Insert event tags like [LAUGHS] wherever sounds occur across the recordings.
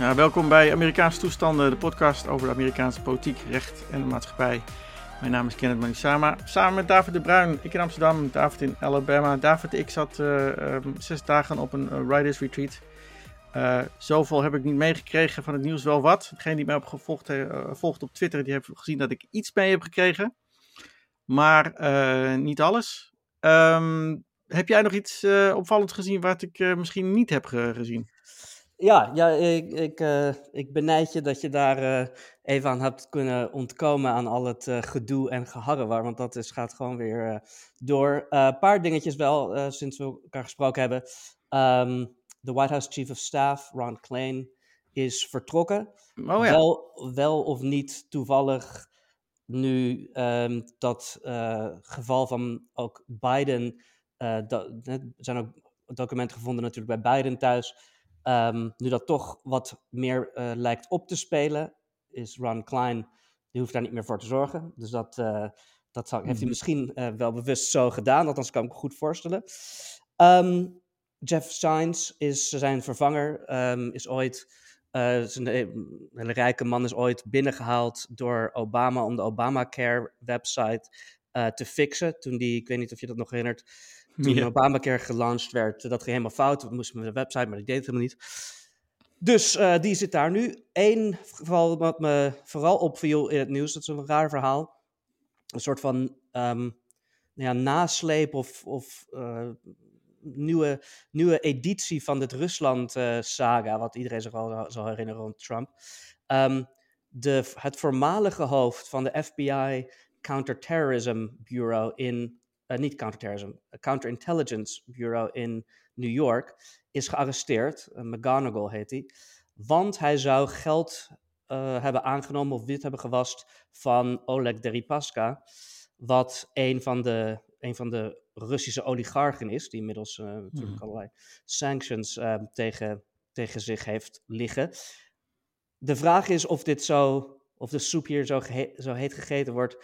Welkom bij Amerikaanse Toestanden, de podcast over de Amerikaanse politiek, recht en de maatschappij. Mijn naam is Kenneth Manisama, samen met David de Bruin. Ik in Amsterdam, David in Alabama. David, ik zat uh, zes dagen op een uh, Riders Retreat. Uh, zoveel heb ik niet meegekregen van het nieuws, wel wat. Degene die mij op gevolgd volgt op Twitter, die heeft gezien dat ik iets mee heb gekregen. Maar niet alles. Um, heb jij nog iets opvallends gezien wat ik misschien niet heb gezien? Ja, ja ik, ik, uh, ik benijd je dat je daar uh, even aan hebt kunnen ontkomen aan al het uh, gedoe en geharrewar, want dat is, gaat gewoon weer door. Een paar dingetjes wel, sinds we elkaar gesproken hebben. Um, de White House Chief of Staff, Ron Klain, is vertrokken. Oh ja. wel, wel of niet toevallig nu um, dat geval van ook Biden, er zijn ook documenten gevonden natuurlijk bij Biden thuis Um, nu dat toch wat meer uh, lijkt op te spelen, is Ron Klein, die hoeft daar niet meer voor te zorgen. Dus dat, uh, dat zou, heeft hij mhm. misschien uh, wel bewust zo gedaan, althans kan ik me goed voorstellen. Um, Jeff Sines is zijn vervanger, um, is ooit, is een hele rijke man, is ooit binnengehaald door Obama om de Obamacare website te fixen. Toen die, ik weet niet of je dat nog herinnert, toen ja. Obamacare gelanceerd werd, dat ging helemaal fout. We moesten met de website, maar ik deed het helemaal niet. Dus uh, die zit daar nu. Eén geval wat me vooral opviel in het nieuws, dat is een raar verhaal. Een soort van um, nou ja, nasleep of, of uh, nieuwe, nieuwe editie van dit Rusland-saga, wat iedereen zich al zal herinneren rond Trump. Um, de, het voormalige hoofd van de FBI Counterterrorism Bureau in uh, niet counterterrorism, counterintelligence bureau in New York, is gearresteerd. Uh, heet hij. Want hij zou geld uh, hebben aangenomen of wit hebben gewast van Oleg Deripaska. Wat een van de, een van de Russische oligarchen is, die inmiddels natuurlijk mm. allerlei sanctions tegen, tegen zich heeft liggen. De vraag is of dit zo, of de soep hier zo, zo heet gegeten wordt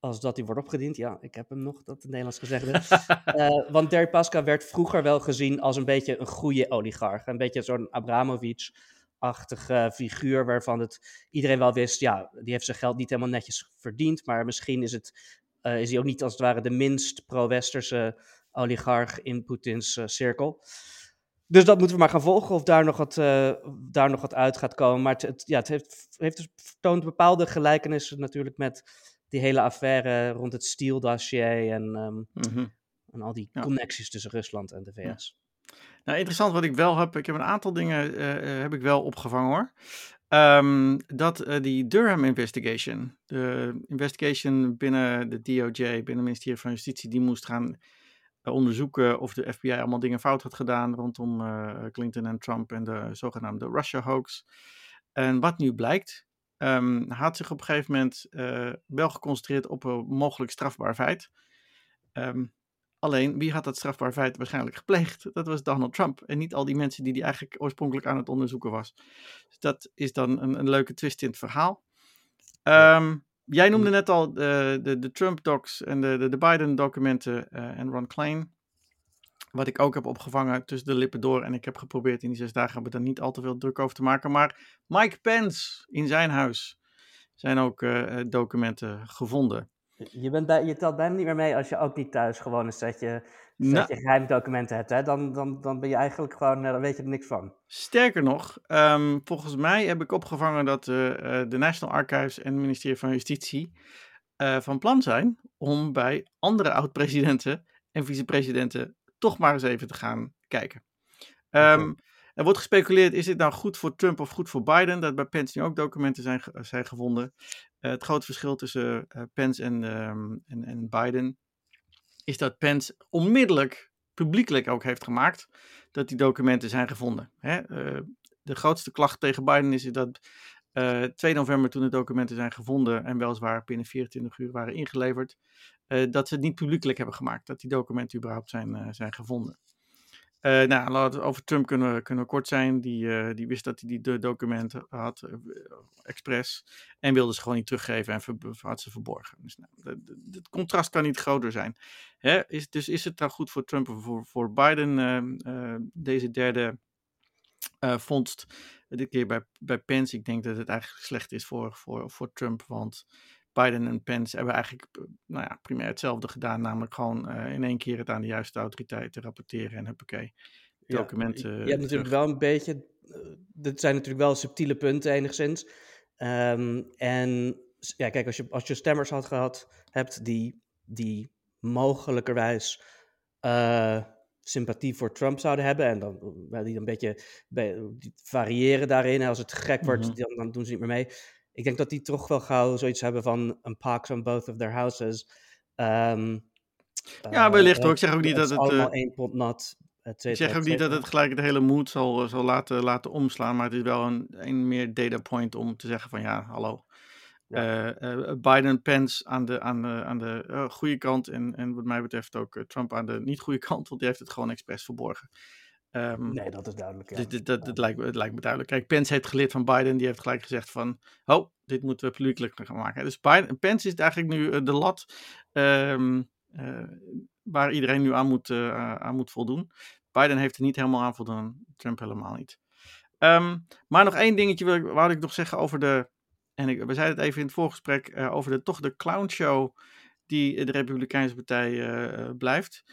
als dat hij wordt opgediend. Ja, ik heb hem nog, dat het Nederlands gezegd uh, [LAUGHS] want Derek Pasca werd vroeger wel gezien als een beetje een goede oligarch. Een beetje zo'n Abramovic-achtige figuur waarvan het iedereen wel wist, ja, die heeft zijn geld niet helemaal netjes verdiend, maar misschien is, het, uh, is hij ook niet als het ware de minst pro-westerse oligarch in Poetins uh, cirkel. Dus dat moeten we maar gaan volgen of daar nog wat, daar nog wat uit gaat komen. Maar het, het ja, het heeft, heeft dus vertoond bepaalde gelijkenissen natuurlijk met die hele affaire rond het Steele-dossier en, um, en al die connecties tussen Rusland en de VS. Nou, interessant wat ik wel heb. Ik heb een aantal dingen uh, heb ik wel opgevangen hoor. Um, dat uh, die Durham investigation, de investigation binnen de DOJ, binnen het ministerie van Justitie, die moest gaan onderzoeken of de FBI allemaal dingen fout had gedaan rondom Clinton en Trump en de zogenaamde Russia hoax. En wat nu blijkt, um, had zich op een gegeven moment uh, wel geconcentreerd op een mogelijk strafbaar feit. Um, alleen, wie had dat strafbaar feit waarschijnlijk gepleegd? Dat was Donald Trump en niet al die mensen die hij eigenlijk oorspronkelijk aan het onderzoeken was. Dus dat is dan een, een leuke twist in het verhaal. Um, jij noemde hm. net al de, de, de Trump-docs en de, de, de Biden-documenten uh, en Ron Klein. Wat ik ook heb opgevangen tussen de lippen door. En ik heb geprobeerd in die zes dagen hebben we daar niet al te veel druk over te maken. Maar Mike Pence in zijn huis zijn ook uh, documenten gevonden. Je, bent bij, je telt bijna niet meer mee als je ook niet thuis gewoon een setje, setje nou, geheime documenten hebt. Hè? Dan, dan, dan ben je eigenlijk gewoon, dan weet je er niks van. Sterker nog, um, volgens mij heb ik opgevangen dat uh, de National Archives en het ministerie van Justitie van plan zijn om bij andere oud-presidenten en vicepresidenten toch maar eens even te gaan kijken. Um, er wordt gespeculeerd, is dit nou goed voor Trump of goed voor Biden? Dat bij Pence nu ook documenten zijn, zijn gevonden. Uh, het grote verschil tussen uh, Pence en, um, en, en, Biden is dat Pence onmiddellijk publiekelijk ook heeft gemaakt dat die documenten zijn gevonden. Hè? Uh, de grootste klacht tegen Biden is dat 2 november toen de documenten zijn gevonden en weliswaar binnen 24 uur waren ingeleverd, dat ze het niet publiekelijk hebben gemaakt, dat die documenten überhaupt zijn, uh, zijn gevonden. Uh, nou, over Trump kunnen kunnen kort zijn. Die, die wist dat hij die documenten had, expres, en wilde ze gewoon niet teruggeven en had ze verborgen. Dus nou, het contrast kan niet groter zijn. Hè? Dus is het nou goed voor Trump of voor, voor Biden, deze derde uh, vondst. Dit keer bij, bij Pence. Ik denk dat het eigenlijk slecht is voor, voor, voor Trump. Want Biden en Pence hebben eigenlijk nou ja, primair hetzelfde gedaan. Namelijk gewoon in één keer het aan de juiste autoriteiten rapporteren en huppakee. Documenten. Ja, je hebt natuurlijk wel een beetje. dit zijn natuurlijk wel subtiele punten enigszins. Um, en ja, kijk, als je, als je stemmers had gehad, hebt die, die mogelijkerwijs uh, sympathie voor Trump zouden hebben. En dan die een beetje variëren daarin. Als het gek wordt, mm -hmm. dan, doen ze niet meer mee. Ik denk dat die toch wel gauw zoiets hebben van een pax on both of their houses. Um, ja, wellicht uh, hoor. Ik zeg ook niet dat het... allemaal uh, één pot nat. Ik zeg ook niet dat het gelijk de hele moed zal, zal laten, laten omslaan. Maar het is wel een, een meer data point om te zeggen van ja, hallo. Ja. Uh, Biden, Pence aan de, aan de, aan de uh, goede kant en, en wat mij betreft ook Trump aan de niet goede kant, want die heeft het gewoon expres verborgen. Um, nee, dat is duidelijk. Ja. Dit, dat, dat, lijkt, het lijkt me duidelijk. Kijk, Pence heeft geleerd van Biden, die heeft gelijk gezegd van, oh, dit moeten we publiekelijk gaan maken. Dus Biden, Pence is eigenlijk nu de lat um, waar iedereen nu aan moet, aan moet voldoen. Biden heeft er niet helemaal aan voldaan, Trump helemaal niet. Um, maar nog één dingetje wil ik, wou ik nog zeggen over de en ik, we zeiden het even in het voorgesprek over de, toch de clownshow die de Republikeinse Partij blijft.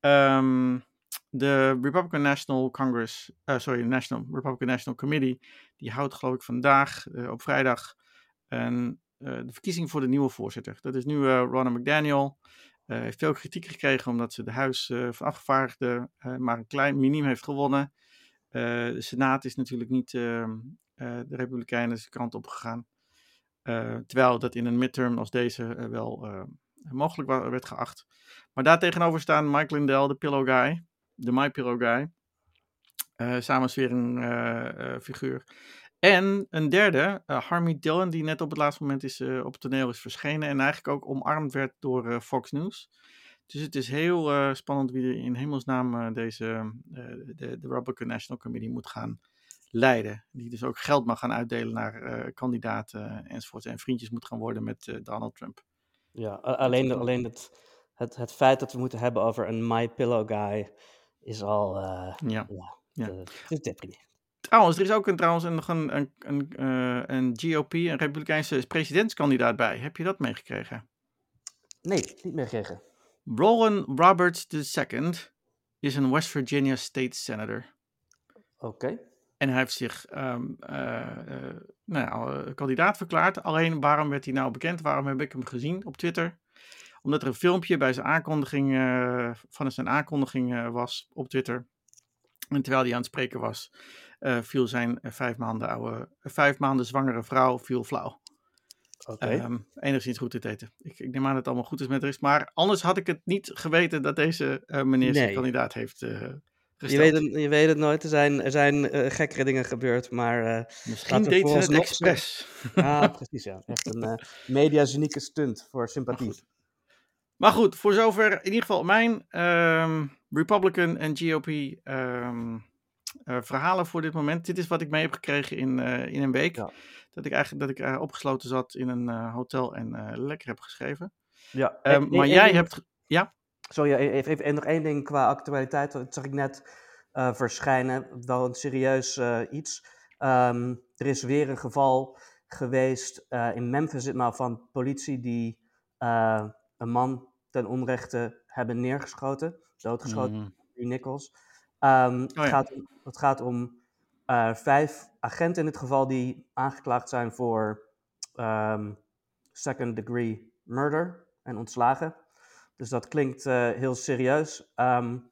Um, de Republican National Congress, uh, sorry, National, Republican National Committee, die houdt geloof ik vandaag op vrijdag een, de verkiezing voor de nieuwe voorzitter. Dat is nu Ronald McDaniel. heeft veel kritiek gekregen omdat ze de Huis van Afgevaardigden maar een klein minimum heeft gewonnen. de Senaat is natuurlijk niet ehm, de Republikeinen kant op gegaan. Terwijl dat in een midterm als deze wel mogelijk werd geacht. Maar daartegenover staan Mike Lindell, de Pillow Guy, de My Pillow Guy. samenswering figuur. En een derde, Harmy Dillon, die net op het laatste moment is, op het toneel is verschenen. En eigenlijk ook omarmd werd door Fox News. Dus het is heel spannend wie er in hemelsnaam deze, de, de Republican National Committee moet gaan leiden. Die dus ook geld mag gaan uitdelen naar uh, kandidaten enzovoort. En vriendjes moet gaan worden met uh, Donald Trump. Ja, alleen, alleen het, het, het feit dat we moeten hebben over een My Pillow guy is al. Uh, ja. ja, ja. Het is Trouwens, er is ook een, trouwens nog een, een, een, een GOP, een Republikeinse presidentskandidaat bij. Heb je dat meegekregen? Nee, niet meegekregen. Roland Roberts II is een West Virginia State Senator. Oké. En hij heeft zich um, uh, uh, nou ja, eh, kandidaat verklaard. Alleen waarom werd hij nou bekend? Waarom heb ik hem gezien op Twitter? Omdat er een filmpje bij zijn aankondiging, uh, van zijn aankondiging was op Twitter. En terwijl hij aan het spreken was, viel zijn vijf maanden, oude, vijf maanden zwangere vrouw viel flauw. Okay. Um, ehm, enigszins goed te eten. Ik, ik, neem aan dat het allemaal goed is met rust. Maar anders had ik het niet geweten dat deze meneer nee. zijn kandidaat heeft je weet, het, je weet het nooit. Er zijn, er zijn uh, gekkere dingen gebeurd, maar... Uh, Misschien deed ze het expres. Ja, precies ja. Echt een uh, media-unieke stunt voor sympathie. Maar goed. maar voor zover in ieder geval mijn um, Republican en GOP um, ehm, verhalen voor dit moment. Dit is wat ik mee heb gekregen in, in een week. Ja. Dat ik eigenlijk dat ik opgesloten zat in een hotel en lekker heb geschreven. Ja. Um, maar jij hebt... Ja? Sorry, even, even, nog één ding qua actualiteit. Dat zag ik net verschijnen. Wel een serieus iets. Um, er is weer een geval geweest uh, in Memphis ditmaal van politie die een man ten onrechte hebben neergeschoten. Doodgeschoten. Mm. Nichols. Um, oh, ja. het, gaat, het gaat om vijf agenten in dit geval die aangeklaagd zijn voor um, second degree murder en ontslagen. Dus dat klinkt uh, heel serieus. Um,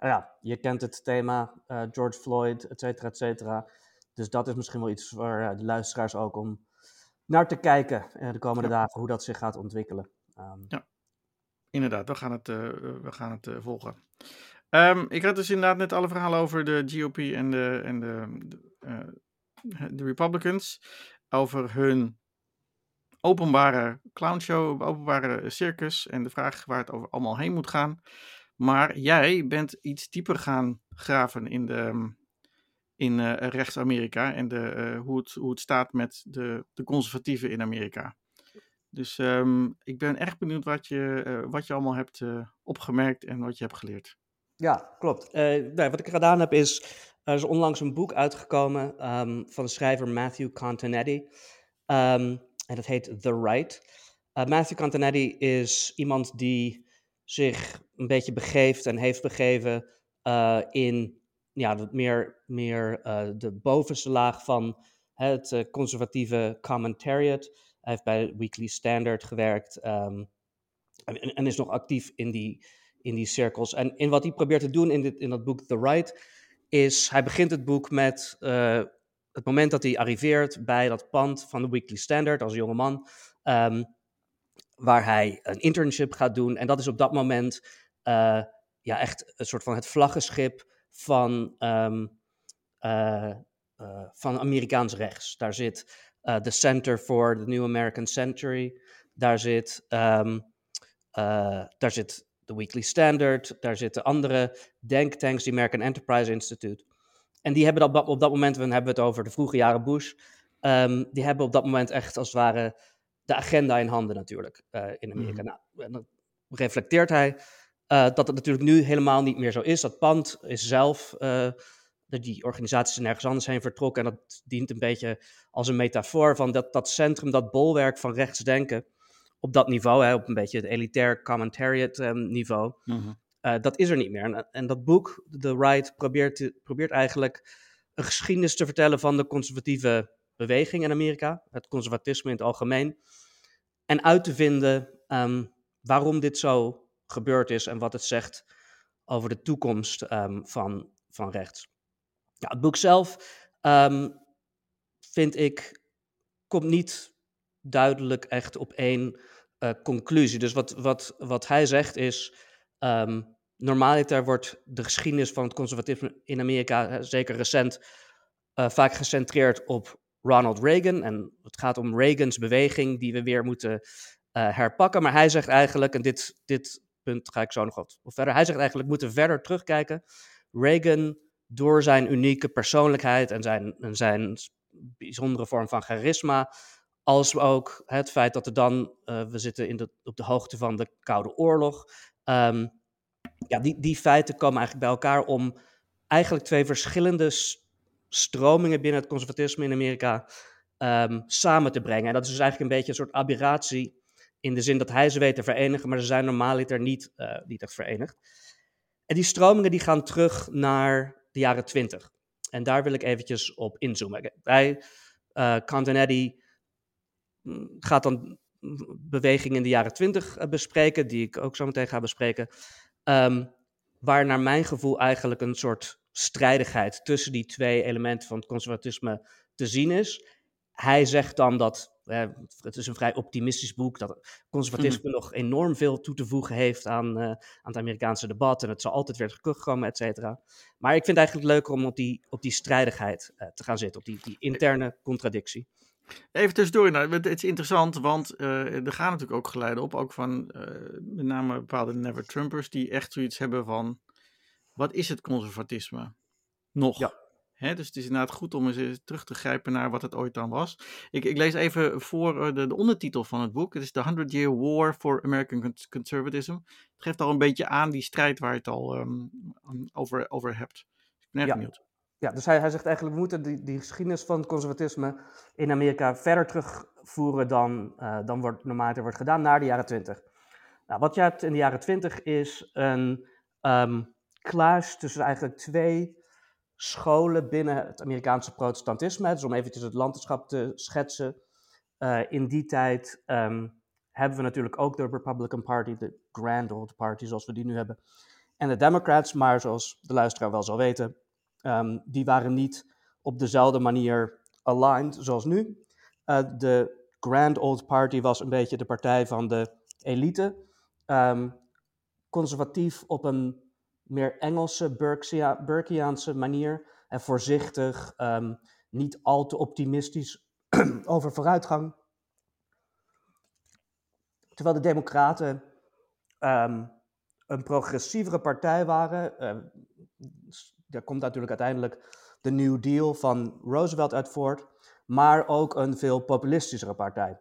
ja, je kent het thema, uh, George Floyd, et cetera, et cetera. Dus dat is misschien wel iets voor de luisteraars ook om naar te kijken de komende ja. dagen, hoe dat zich gaat ontwikkelen. Um, ja, inderdaad, we gaan het, we gaan het volgen. Um, ik had dus inderdaad net alle verhalen over de GOP en de, en de, de, Republicans. Over hun openbare clownshow, openbare circus en de vraag waar het over allemaal heen moet gaan. Maar jij bent iets dieper gaan graven in, de, in uh, rechts-Amerika en de, hoe, het, hoe het staat met de, de conservatieven in Amerika. Dus um, ik ben erg benieuwd wat je, uh, wat je allemaal hebt opgemerkt en wat je hebt geleerd. Ja, klopt. Nou, wat ik gedaan heb is Er is onlangs een boek uitgekomen ehm, van de schrijver Matthew Continetti. Ehm, en dat heet The Right. Matthew Continetti is iemand die zich een beetje begeeft en heeft begeven in ja, meer, meer de bovenste laag van het conservatieve commentariat. Hij heeft bij Weekly Standard gewerkt um, en, is nog actief in die, in die cirkels. En in wat hij probeert te doen in, dit, in dat boek The Right, is hij begint het boek met het moment dat hij arriveert bij dat pand van de Weekly Standard als jonge man. Um, waar hij een internship gaat doen. En dat is op dat moment uh, ja, echt een soort van het vlaggenschip van, uh, uh, van Amerikaans rechts. Daar zit de Center for the New American Century. Daar zit, um, daar zit de Weekly Standard. Daar zitten andere denktanks, die American Enterprise Institute. En die hebben dat, op dat moment, dan hebben we het over de vroege jaren Bush. Um, die hebben op dat moment echt als het ware de agenda in handen natuurlijk uh, in Amerika. Mm. Nou, en dan reflecteert hij uh, dat het natuurlijk nu helemaal niet meer zo is. Dat pand is zelf, uh, die organisaties nergens anders heen vertrokken. En dat dient een beetje als een metafoor van dat, dat centrum, dat bolwerk van rechtsdenken op dat niveau, hè, op een beetje het elitair commentariat um, niveau. Mm -hmm. dat is er niet meer. En, en, dat boek, The Right, probeert, probeert eigenlijk een geschiedenis te vertellen van de conservatieve beweging in Amerika, het conservatisme in het algemeen, en uit te vinden um, waarom dit zo gebeurd is en wat het zegt over de toekomst um, van, van rechts. Het boek zelf, um, vind ik, komt niet duidelijk echt op één uh, conclusie. Dus wat, wat, wat hij zegt is, um, normaliter wordt de geschiedenis van het conservatisme in Amerika, zeker recent, uh, vaak gecentreerd op Ronald Reagan. En het gaat om Reagans beweging die we weer moeten uh, herpakken. Maar hij zegt eigenlijk, en dit, dit punt ga ik zo nog wat verder. Hij zegt eigenlijk, we moeten verder terugkijken. Reagan, door zijn unieke persoonlijkheid en zijn, en zijn bijzondere vorm van charisma, als ook het feit dat er dan, uh, we zitten in de, op de hoogte van de Koude Oorlog. Um, ja, die, die feiten komen eigenlijk bij elkaar om eigenlijk twee verschillende stromingen binnen het conservatisme in Amerika um, samen te brengen. En dat is dus eigenlijk een beetje een soort aberratie in de zin dat hij ze weet te verenigen, maar ze zijn normaaliter niet, uh, niet echt verenigd. En die stromingen die gaan terug naar de jaren twintig. En daar wil ik eventjes op inzoomen. Bij uh, Cantonetti mm, gaat dan bewegingen in de jaren twintig uh, bespreken, die ik ook zo meteen ga bespreken. Um, waar naar mijn gevoel eigenlijk een soort strijdigheid tussen die twee elementen van het conservatisme te zien is. Hij zegt dan dat, eh, het is een vrij optimistisch boek, dat conservatisme mm. nog enorm veel toe te voegen heeft aan, uh, aan het Amerikaanse debat en het zal altijd weer terugkomen, et cetera. Maar ik vind het eigenlijk leuker om op die, op die strijdigheid uh, te gaan zitten, op die, die interne contradictie. Even tussendoor, nou, het is interessant, want uh, er gaan natuurlijk ook geleiden op, ook van met name bepaalde never-Trumpers, die echt zoiets hebben van wat is het conservatisme? Nog. Ja. Dus het is inderdaad goed om eens terug te grijpen naar wat het ooit dan was. Ik, ik lees even voor eh, de, de, ondertitel van het boek. Het is The 100 Year War for American Conservatism. Het geeft al een beetje aan die strijd waar je het al um, over, over hebt. Dus ik ben erg ja. benieuwd. Ja, dus hij, hij zegt eigenlijk, we moeten die, die geschiedenis van het conservatisme in Amerika verder terugvoeren dan, uh, dan wordt, normaal wordt gedaan, naar de jaren 20. Nou, wat je hebt in de jaren 20 is een um, kluis tussen eigenlijk twee scholen binnen het Amerikaanse protestantisme. Dus om eventjes het landschap te schetsen. Uh, in die tijd um, hebben we natuurlijk ook de Republican Party, de Grand Old Party zoals we die nu hebben. En de Democrats, maar zoals de luisteraar wel zal weten, um, die waren niet op dezelfde manier aligned zoals nu. Uh, de Grand Old Party was een beetje de partij van de elite. Um, conservatief op een meer Engelse, Burkeaanse manier. En voorzichtig, um, niet al te optimistisch [CLEARS THROAT] over vooruitgang. Terwijl de Democraten um, een progressievere partij waren. Uh, daar komt natuurlijk uiteindelijk de New Deal van Roosevelt uit voort. Maar ook een veel populistischere partij.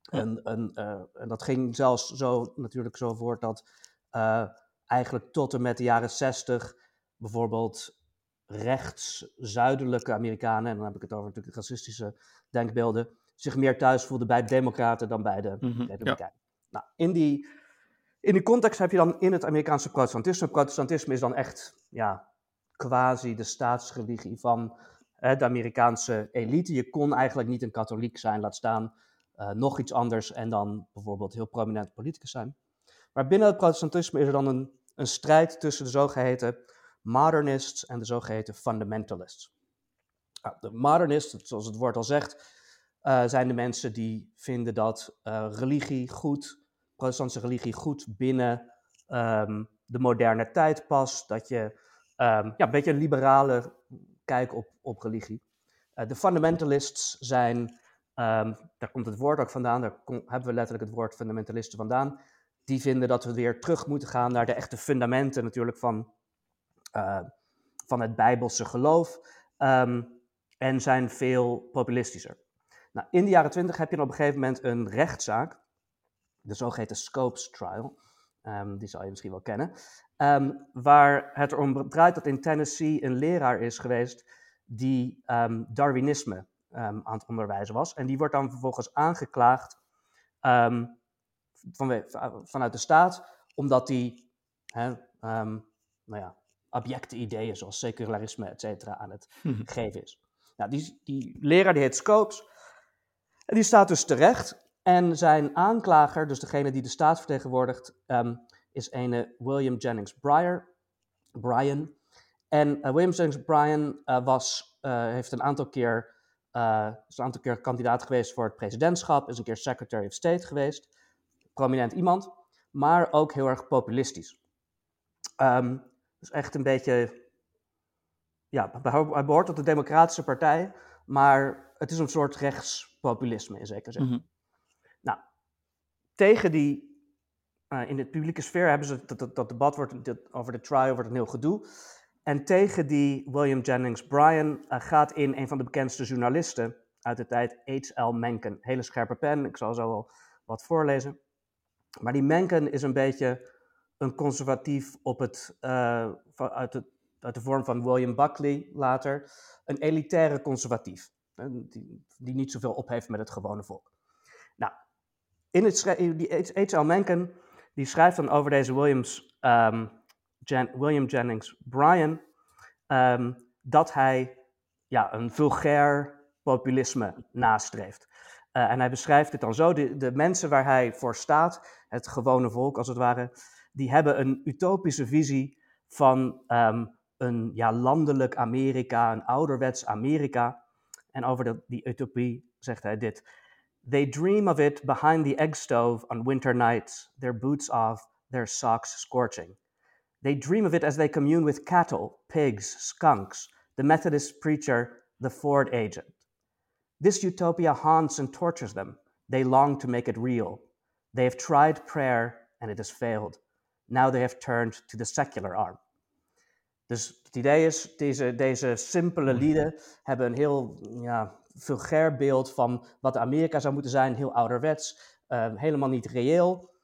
Ja. En, en, uh, en, dat ging zelfs zo natuurlijk zo voort dat uh, eigenlijk tot en met de jaren 60 bijvoorbeeld rechts-zuidelijke Amerikanen, en dan heb ik het over natuurlijk racistische denkbeelden, zich meer thuis voelden bij de Democraten dan bij de Mhm, Republikeinen. Nou, in die, in die context heb je dan in het Amerikaanse protestantisme. Protestantisme is dan echt ja, quasi de staatsreligie van hè, de Amerikaanse elite. Je kon eigenlijk niet een katholiek zijn, laat staan eh, nog iets anders en dan bijvoorbeeld heel prominent politicus zijn. Maar binnen het protestantisme is er dan een, een strijd tussen de zogeheten modernists en de zogeheten fundamentalists. Nou, de modernists, zoals het woord al zegt, eh, zijn de mensen die vinden dat eh, religie goed, protestantse religie goed binnen ehm, de moderne tijd past. Dat je ehm, ja, een beetje een liberale kijk op, op religie. Eh, de fundamentalists zijn, ehm, daar komt het woord ook vandaan, daar hebben we letterlijk het woord fundamentalisten vandaan. Die vinden dat we weer terug moeten gaan naar de echte fundamenten natuurlijk van, eh, van het Bijbelse geloof. ehm, en zijn veel populistischer. Nou, in de jaren twintig heb je op een gegeven moment een rechtszaak, de zogeheten Scopes Trial, ehm, die zal je misschien wel kennen, ehm, waar het erom draait dat in Tennessee een leraar is geweest die Darwinisme aan het onderwijzen was. En die wordt dan vervolgens aangeklaagd vanwe- vanuit de staat, omdat hij hè, ehm, nou ja, abjecte ideeën zoals secularisme, et cetera, aan het [LAUGHS] Mhm. geven is. Nou, die, die leraar die heet Scopes. En die staat dus terecht. En zijn aanklager, dus degene die de staat vertegenwoordigt, ehm, is ene William Jennings Bryan. Bryan. En eh, William Jennings Bryan eh, was, eh, heeft een aantal keer, is een aantal keer kandidaat geweest voor het presidentschap, is een keer Secretary of State geweest. Prominent iemand, maar ook heel erg populistisch. Ehm, dus echt een beetje ja, hij beho- hij behoort tot de Democratische Partij, maar het is een soort rechtspopulisme in zekere zin. Mhm. Nou, tegen die, eh, in de publieke sfeer hebben ze, dat, dat, dat debat wordt, dit- over de trial wordt een heel gedoe. En tegen die William Jennings Bryan eh, gaat in een van de bekendste journalisten uit de tijd, H.L. Mencken. Hele scherpe pen, ik zal zo wel wat voorlezen. Maar die Mencken is een beetje een conservatief op het, eh, uit, uit de vorm van William Buckley later. Een elitaire conservatief, die, die niet zoveel op heeft met het gewone volk. Nou, in het die H.L. Mencken die schrijft dan over deze Williams, ehm, William Jennings Bryan ehm, dat hij ja, een vulgair populisme nastreeft. Eh, en hij beschrijft het dan zo: de, de mensen waar hij voor staat, het gewone volk als het ware, die hebben een utopische visie van ehm, een ja, landelijk Amerika, een ouderwets Amerika. En over de, die utopie zegt hij dit. They dream of it behind the egg stove on winter nights, their boots off, their socks scorching. They dream of it as they commune with cattle, pigs, skunks, the Methodist preacher, the Ford agent. This utopia haunts and tortures them. They long to make it real. They have tried prayer and it has failed. Now they have turned to the secular arm. Dus het idee is, deze, deze simpele lieden hebben een heel ja, vulgair beeld van wat Amerika zou moeten zijn, heel ouderwets, eh, helemaal niet reëel.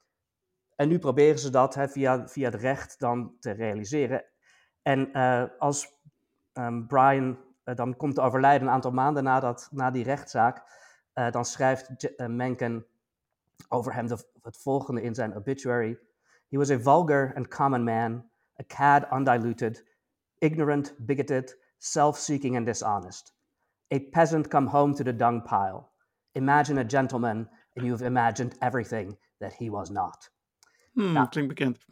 En nu proberen ze dat hè, via, via het recht dan te realiseren. En eh, als ehm, Brian dan komt te overlijden een aantal maanden na, dat, na die rechtszaak, eh, dan schrijft eh, Mencken over hem de- het volgende in zijn obituary. He was a vulgar and common man, a cad undiluted, ignorant, bigoted, self-seeking and dishonest. A peasant come home to the dung pile. Imagine a gentleman, and you have imagined everything that he was not. Hmm, Ja. Klinkt bekend.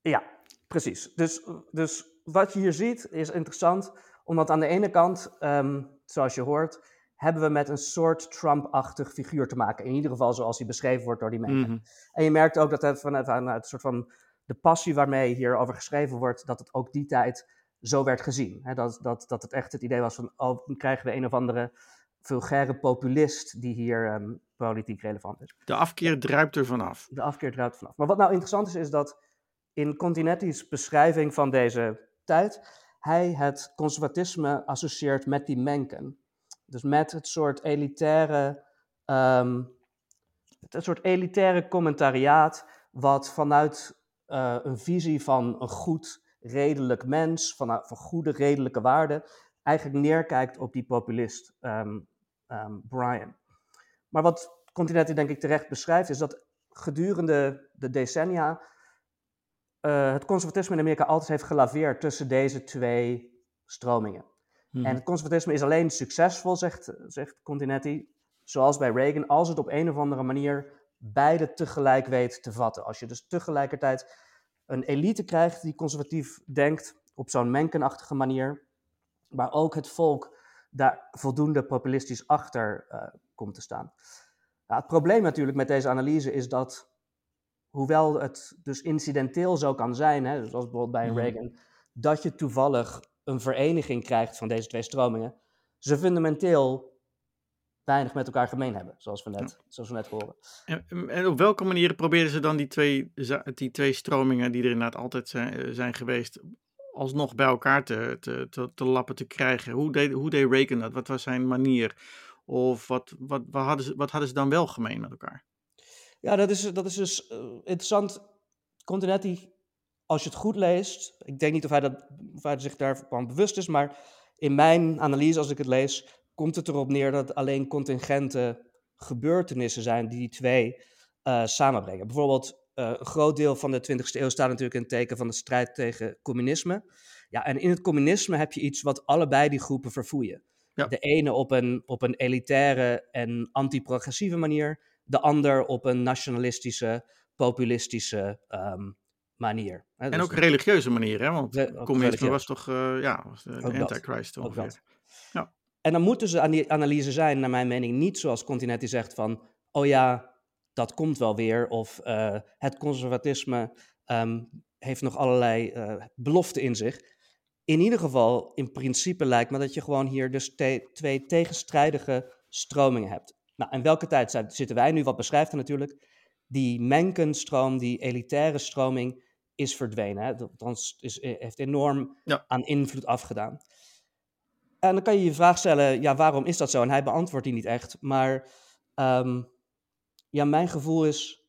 Ja, precies. Dus, dus wat je hier ziet is interessant, omdat aan de ene kant, ehm, zoals je hoort, hebben we met een soort Trump-achtig figuur te maken. In ieder geval zoals hij beschreven wordt door die mensen. Mhm. En je merkt ook dat het vanuit, vanuit een soort van de passie waarmee hierover geschreven wordt, dat het ook die tijd zo werd gezien. Dat, dat, dat het echt het idee was van, oh, dan krijgen we een of andere vulgaire populist die hier ehm, politiek relevant is. De afkeer druipt er vanaf. De afkeer draait vanaf. Maar wat nou interessant is, is dat in Continetti's beschrijving van deze tijd, hij het conservatisme associeert met die Mencken. Dus met het soort elitaire, ehm, het soort elitaire commentariaat, wat vanuit eh, een visie van een goed redelijk mens, van, van goede, redelijke waarden, eigenlijk neerkijkt op die populist ehm, ehm, Brian. Maar wat Continetti denk ik terecht beschrijft, is dat gedurende de decennia uh, het conservatisme in Amerika altijd heeft gelaveerd tussen deze twee stromingen. En mhm. het conservatisme is alleen succesvol, zegt, zegt Continetti, zoals bij Reagan, als het op een of andere manier beide tegelijk weet te vatten. Als je dus tegelijkertijd een elite krijgt die conservatief denkt op zo'n menkenachtige manier, maar ook het volk daar voldoende populistisch achter uh, komt te staan. Nou, het probleem natuurlijk met deze analyse is dat, hoewel het dus incidenteel zo kan zijn, hè, zoals bijvoorbeeld bij mhm. Reagan, dat je toevallig een vereniging krijgt van deze twee stromingen, ze fundamenteel weinig met elkaar gemeen hebben, zoals we net, zoals we net horen. En, en, op welke manier proberen ze dan die twee, die twee stromingen, die er inderdaad altijd zijn, eh, zijn geweest, alsnog bij elkaar te, te, te, te lappen te krijgen? Hoe deed, hoe deed Reagan dat? Wat was zijn manier? Of wat, wat, wat, hadden ze, wat hadden ze dan wel gemeen met elkaar? Ja, dat is, dat is dus uh, interessant. Continetti, als je het goed leest, ik denk niet of hij, dat, of hij zich daarvan bewust is, maar in mijn analyse, als ik het lees, komt het erop neer dat alleen contingente gebeurtenissen zijn die die twee uh, samenbrengen. Bijvoorbeeld, uh, een groot deel van de 20e eeuw staat natuurlijk in het teken van de strijd tegen communisme. Ja, en in het communisme heb je iets wat allebei die groepen verfoeien. De ene op een, op een elitaire en anti-progressieve manier, de ander op een nationalistische, populistische um, manier. Hè? En dus ook een religieuze manier, hè? want communisme was toch uh, ja, was de, de antichrist ongeveer. Ja. En dan moet dus aan die analyse zijn, naar mijn mening, niet zoals Continetti zegt van, oh ja, dat komt wel weer, of uh, het conservatisme um, heeft nog allerlei uh, beloften in zich in ieder geval, in principe lijkt me dat je gewoon hier dus twee tegenstrijdige stromingen hebt. Nou, en welke tijd zitten wij nu? Wat beschrijft hij natuurlijk? Die Menkenstroom, die elitaire stroming, is verdwenen. Hè? Dat is, eh, heeft enorm aan invloed afgedaan. En dan kan je je vraag stellen, ja, waarom is dat zo? En hij beantwoordt die niet echt. Maar um, ja, mijn gevoel is,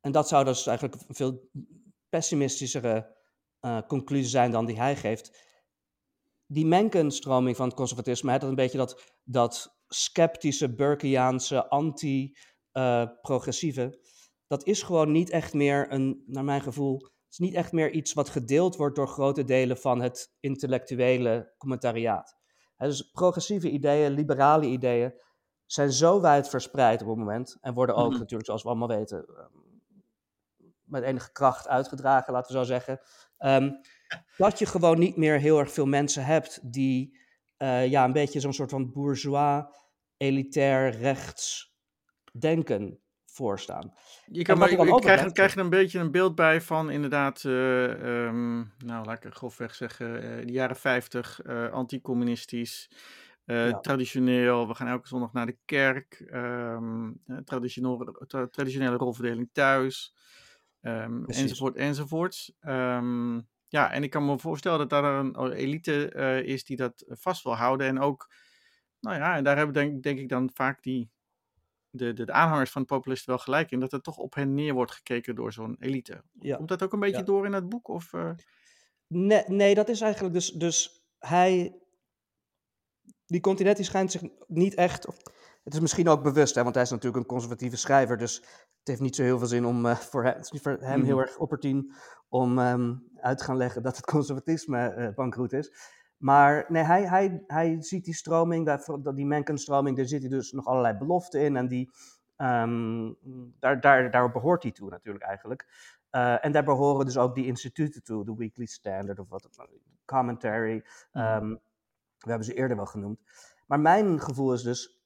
en dat zou dus eigenlijk een veel pessimistischere uh, conclusie zijn dan die hij geeft. Die Menkenstroming van het conservatisme, hè, dat een beetje dat, dat sceptische, Burkeaanse, anti-progressieve, uh, dat is gewoon niet echt meer een, naar mijn gevoel, het is niet echt meer iets wat gedeeld wordt door grote delen van het intellectuele commentariaat. Dus progressieve ideeën, liberale ideeën, zijn zo wijd verspreid op het moment en worden ook mm -hmm. natuurlijk, zoals we allemaal weten, ehm, met enige kracht uitgedragen, laten we zo zeggen. Um, dat je gewoon niet meer heel erg veel mensen hebt die uh, ja, een beetje zo'n soort van bourgeois, elitair, rechts denken voorstaan. Je, kan, maar, je krijg, krijg, je een beetje een beeld bij van inderdaad, uh, um, nou laat ik grofweg zeggen, uh, de jaren 50, uh, anticommunistisch, ja. traditioneel, we gaan elke zondag naar de kerk, um, traditionele, tra traditionele rolverdeling thuis. Um, enzovoort, enzovoorts. Um, ja, en ik kan me voorstellen dat daar een elite uh, is die dat vast wil houden. En ook, nou ja, en daar hebben denk, denk ik dan vaak die, de, de, de, aanhangers van populisten wel gelijk in. Dat er toch op hen neer wordt gekeken door zo'n elite. Ja. Komt dat ook een beetje ja. door in het boek? Of, uh... nee, nee, dat is eigenlijk dus, dus hij, die Continetti schijnt zich niet echt, het is misschien ook bewust, hè, want hij is natuurlijk een conservatieve schrijver, dus het heeft niet zo heel veel zin om uh, voor, hem, het is niet voor hem heel mhm. erg opportun om um, uit te gaan leggen dat het conservatisme uh, bankroet is. Maar nee, hij, hij, hij ziet die stroming, dat, die Mencken-stroming, daar zit hij dus nog allerlei beloften in. En die, um, daar, daar, daar behoort hij toe natuurlijk eigenlijk. Uh, en daar behoren dus ook die instituten toe, de Weekly Standard of wat Commentary. Um, we hebben ze eerder wel genoemd. Maar mijn gevoel is dus,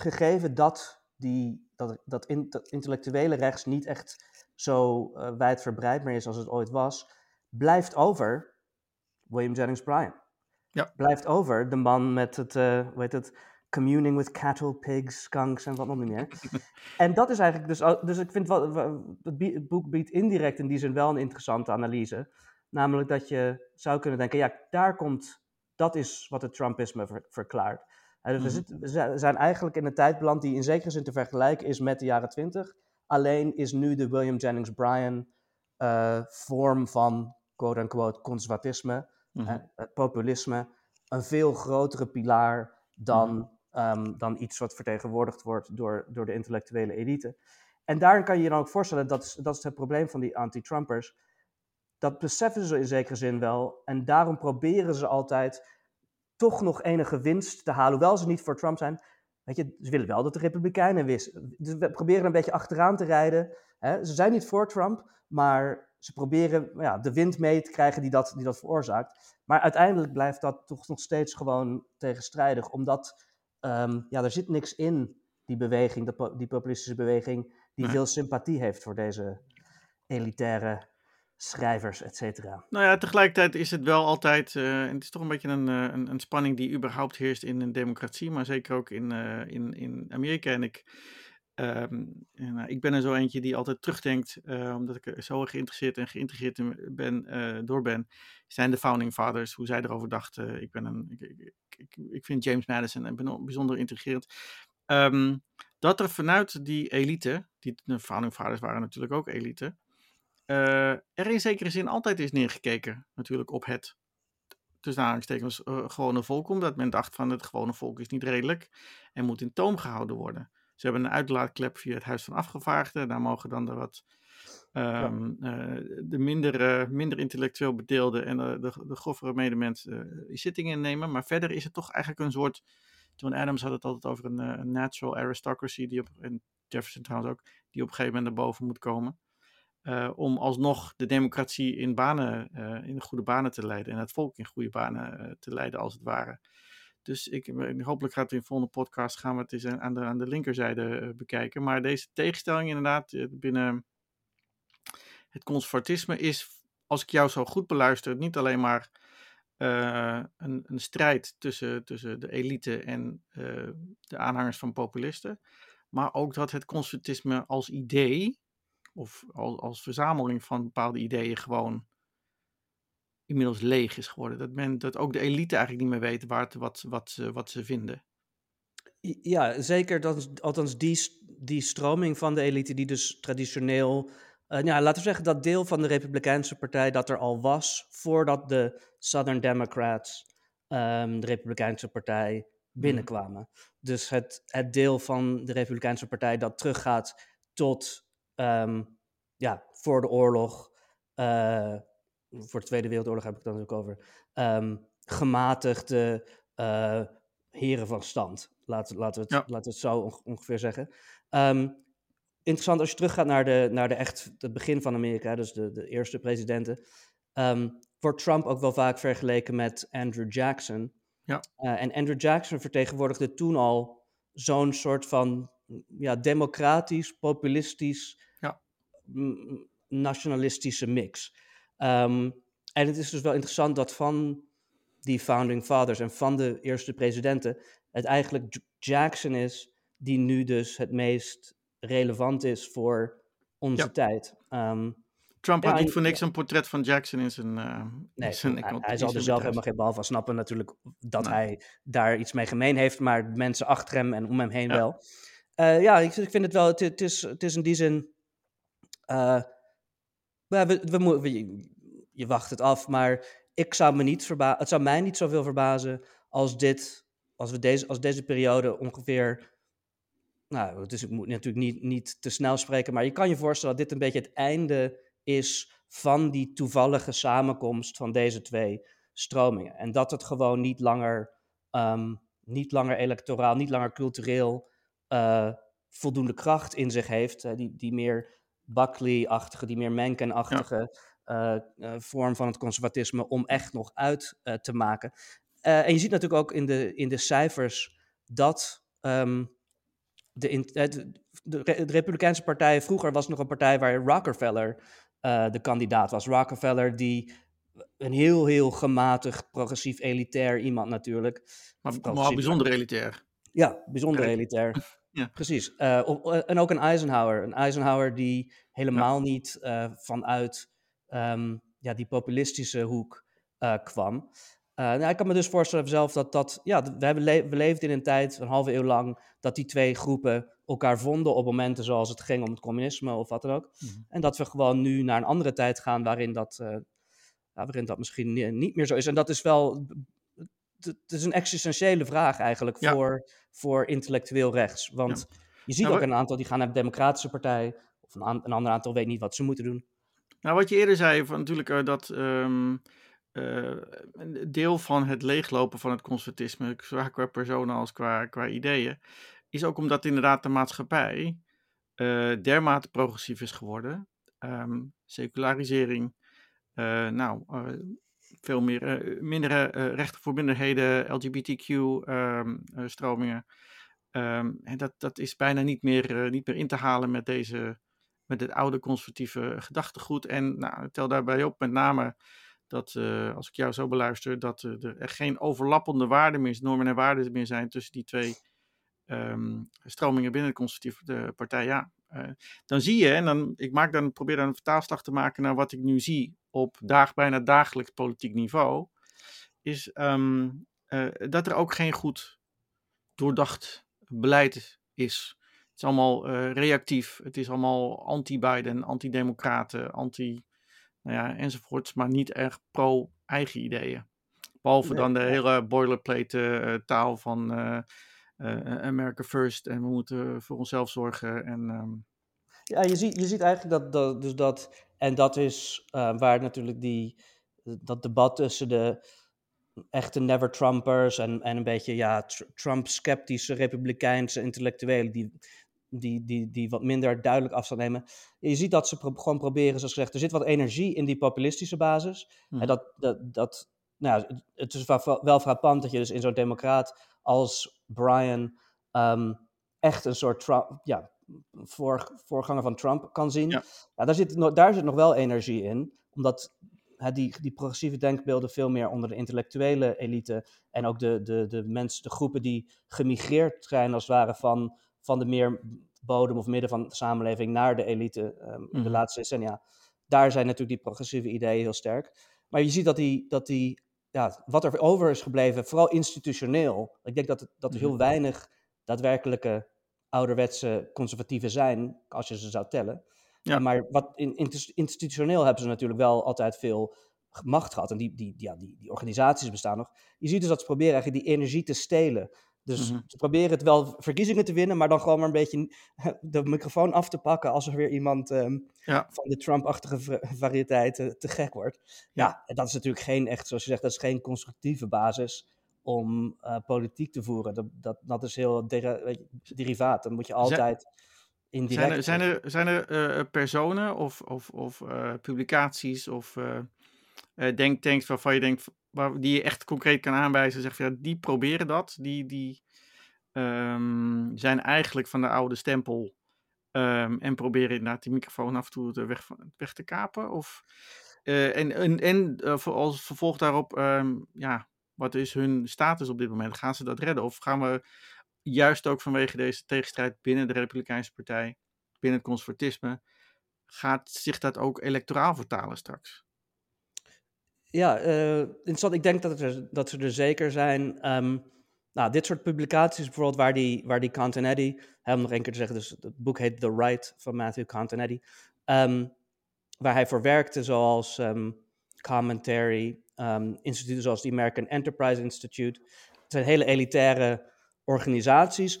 gegeven dat, die, dat, dat, in, dat intellectuele rechts niet echt zo uh, wijdverbreid meer is als het ooit was, blijft over William Jennings Bryan. Ja. Blijft over de man met het, uh, hoe heet het, communing with cattle, pigs, skunks en wat nog niet meer. [LAUGHS] en dat is eigenlijk dus, dus ik vind wat, het boek biedt indirect in die zin wel een interessante analyse. Namelijk dat je zou kunnen denken, ja, daar komt, dat is wat het Trumpisme ver, verklaart. Dus we, mhm. zitten, we, zijn eigenlijk in een tijd beland die in zekere zin te vergelijken is met de jaren twintig. Alleen is nu de William Jennings Bryan uh, vorm van quote-unquote conservatisme, Mhm. het populisme, een veel grotere pilaar dan, Mhm. ehm, dan iets wat vertegenwoordigd wordt door, door de intellectuele elite. En daarin kan je je dan ook voorstellen, dat is, dat is het probleem van die anti-Trumpers. Dat beseffen ze in zekere zin wel. En daarom proberen ze altijd toch nog enige winst te halen. Hoewel ze niet voor Trump zijn. Weet je, ze willen wel dat de Republikeinen. Dus we proberen een beetje achteraan te rijden. Hè. Ze zijn niet voor Trump, maar ze proberen ja, de wind mee te krijgen die dat, die dat veroorzaakt. Maar uiteindelijk blijft dat toch nog steeds gewoon tegenstrijdig. Omdat ehm, ja, er zit niks in die beweging, die populistische beweging, die veel sympathie heeft voor deze elitaire schrijvers, et cetera. Nou ja, tegelijkertijd is het wel altijd, eh, en het is toch een beetje een, eh, een, een spanning die überhaupt heerst in een democratie, maar zeker ook in, eh, in, in Amerika. En ik, ehm, en, ik ben er zo eentje die altijd terugdenkt, omdat ik er zo geïnteresseerd en geïntegreerd in ben, door ben, zijn de Founding Fathers, hoe zij erover dachten. Ik, ben een, ik, ik, ik, vind James Madison beno- bijzonder intrigerend. Ehm, dat er vanuit die elite, die, de Founding Fathers waren natuurlijk ook elite, er in zekere zin altijd is neergekeken, natuurlijk, op het tussen aanhalingstekens eh, gewone volk, omdat men dacht van het gewone volk is niet redelijk en moet in toom gehouden worden. Ze hebben een uitlaatklep via het Huis van Afgevaardigden, daar mogen dan de wat ehm, eh, de minder, eh, minder intellectueel bedeelde en de, de, de grovere medemens eh, zittingen innemen, maar verder is het toch eigenlijk een soort, John Adams had het altijd over een, eh, een natural aristocracy, die op, en Jefferson trouwens ook, die op een gegeven moment naar boven moet komen. Eh, om alsnog de democratie in, banen, eh, in goede banen te leiden. En het volk in goede banen eh, te leiden, als het ware. Dus ik, hopelijk gaat in de volgende podcast gaan we het eens aan de, aan de linkerzijde bekijken. Maar deze tegenstelling inderdaad binnen het conservatisme is, als ik jou zo goed beluister, niet alleen maar een, een strijd tussen, tussen de elite en de aanhangers van populisten. Maar ook dat het conservatisme als idee of als, als verzameling van bepaalde ideeën gewoon inmiddels leeg is geworden. Dat, men, dat ook de elite eigenlijk niet meer weet waar het, wat, wat, ze, wat ze vinden. Ja, zeker. Dat althans, die, die stroming van de elite, die dus traditioneel. eh, ja, laten we zeggen dat deel van de Republikeinse Partij dat er al was voordat de Southern Democrats, ehm, de Republikeinse Partij, binnenkwamen. Dus het, het deel van de Republikeinse Partij dat teruggaat tot ehm, ja, voor de oorlog, eh, voor de Tweede Wereldoorlog heb ik het dan ook over, ehm, gematigde eh, heren van stand. Laten, laten, we, het, Ja. laten we het zo onge- ongeveer zeggen. Ehm, interessant als je teruggaat naar, de, naar de echt, het begin van Amerika, dus de, de eerste presidenten. wordt Trump ook wel vaak vergeleken met Andrew Jackson. Ja. Eh, en Andrew Jackson vertegenwoordigde toen al zo'n soort van ja, democratisch, populistisch, nationalistische mix. Ehm, en het is dus wel interessant dat van die founding fathers en van de eerste presidenten het eigenlijk Jackson is die nu dus het meest relevant is voor onze Ja. tijd. Ehm, Trump Ja, had niet voor niks een portret van Jackson in zijn. eh nee, in zijn hij, zal er zelf bedrijf. helemaal geen bal van snappen natuurlijk dat Nee. hij daar iets mee gemeen heeft, maar mensen achter hem en om hem heen Ja. wel. Eh, ja, ik, ik vind het wel, het, het, is, het is in die zin, eh, we, we, we- je, wacht het af, maar ik zou me niet het zou mij niet zoveel verbazen als dit, als we deze, als deze periode ongeveer, nou, dus ik moet natuurlijk niet, niet te snel spreken, maar je kan je voorstellen dat dit een beetje het einde is van die toevallige samenkomst van deze twee stromingen. En dat het gewoon niet langer, ehm, niet langer electoraal, niet langer cultureel eh, voldoende kracht in zich heeft. die, die meer Buckley-achtige, die meer Mencken-achtige eh, eh, vorm van het conservatisme om echt nog uit eh, te maken. En je ziet natuurlijk ook in de, in de cijfers dat ehm, de, in, de, de Republikeinse Partij vroeger was nog een partij waar Rockefeller de kandidaat was. Rockefeller die een heel, heel gematigd, progressief, elitair iemand natuurlijk. Maar, maar bijzonder elitair. Ja, bijzonder elitair. [LAUGHS] Ja. Precies. Eh, eh, en ook een Eisenhower. Een Eisenhower die helemaal niet eh, vanuit ehm, ja, die populistische hoek kwam. Nou, ik kan me dus voorstellen zelf dat dat... Ja, we, hebben le- we leefden in een tijd, een halve eeuw lang... dat die twee groepen elkaar vonden op momenten zoals het ging om het communisme of wat dan ook. Mhm. En dat we gewoon nu naar een andere tijd gaan waarin dat... waarin dat misschien niet meer zo is. En dat is wel het is een existentiële vraag eigenlijk voor, voor intellectueel rechts. Want je ziet ook een aantal die gaan naar de Democratische Partij, of een, een ander aantal weet niet wat ze moeten doen. Nou, wat je eerder zei, van natuurlijk uh, dat um, uh, een deel van het leeglopen van het conservatisme, zowel qua personen als qua, qua ideeën, is ook omdat inderdaad de maatschappij uh, dermate progressief is geworden. Um, secularisering, nou, veel meer mindere, rechten voor minderheden, LGBTQ-stromingen. Ehm, um, en dat, dat is bijna niet meer, niet meer in te halen met deze met het oude conservatieve gedachtegoed. En nou, tel daarbij op met name dat, als ik jou zo beluister, dat er geen overlappende waarden meer, normen en waarden meer zijn tussen die twee um, stromingen binnen de conservatieve partij. Ja, dan zie je, en dan, ik maak dan, probeer dan een vertaalslag te maken naar wat ik nu zie op daag, bijna dagelijks politiek niveau, is um, dat er ook geen goed doordacht beleid is is allemaal uh, reactief. Het is allemaal anti-Biden, anti-democraten, anti... Nou ja, enzovoorts. Maar niet echt pro-eigen ideeën. Behalve dan de hele boilerplate uh, taal van uh, America First. En we moeten voor onszelf zorgen. En, um... Ja, je ziet, je ziet eigenlijk dat, dat, dus dat... En dat is waar natuurlijk die, dat debat tussen de echte never-Trumpers en, en een beetje ja, Trump-sceptische republikeinse intellectuelen, die, die, die, die wat minder duidelijk afstand nemen. Je ziet dat ze gewoon proberen, zoals gezegd, er zit wat energie in die populistische basis. En mhm. dat, dat, dat nou, het is wel frappant dat je dus in zo'n democraat als Brian um, echt een soort Trump, ja, voor, voorganger van Trump kan zien. Ja. daar, zit, daar zit nog wel energie in, omdat die, die progressieve denkbeelden veel meer onder de intellectuele elite en ook de, de, de mensen, de groepen die gemigreerd zijn als het ware van van de meer bodem of midden van de samenleving naar de elite um, in de mhm. laatste decennia. Daar zijn natuurlijk die progressieve ideeën heel sterk. Maar je ziet dat die, dat die ja, wat er over is gebleven, vooral institutioneel. Ik denk dat, dat er heel mhm. weinig daadwerkelijke ouderwetse conservatieven zijn, als je ze zou tellen. Ja. Maar wat in, institutioneel hebben ze natuurlijk wel altijd veel macht gehad. En die, die, ja, die, die organisaties bestaan nog. Je ziet dus dat ze proberen eigenlijk die energie te stelen. Dus mhm. ze proberen het wel verkiezingen te winnen, maar dan gewoon maar een beetje [LAUGHS] de microfoon af te pakken als er weer iemand ehm, ja. van de Trump-achtige variëteit te, te, gek wordt. Ja. ja, dat is natuurlijk geen echt, zoals je zegt, dat is geen constructieve basis om uh, politiek te voeren. Dat, dat, dat is heel weet je, derivaat. Dan moet je altijd indirect... Zijn er, zijn er, zijn er uh, personen of, of, of uh, publicaties of denktanks waarvan je denkt waar, die je echt concreet kan aanwijzen. Zeg ja, die proberen dat. Die, die um, zijn eigenlijk van de oude stempel. Um, en proberen inderdaad die microfoon af en toe weg, weg te kapen. Of, en en, en als vervolg daarop, um, ja, wat is hun status op dit moment? Gaan ze dat redden? Of gaan we juist ook vanwege deze tegenstrijd binnen de Republikeinse Partij, binnen het conservatisme, gaat zich dat ook electoraal vertalen straks? Ja, uh, interessant. Ik denk dat, er, dat ze er zeker zijn. Um, nou, dit soort publicaties bijvoorbeeld waar die, waar die Continetti, om nog één keer te zeggen, dus het boek heet The Right van Matthew Continetti, um, waar hij voor werkte zoals um, commentary, instituten zoals de American Enterprise Institute. Het zijn hele elitaire organisaties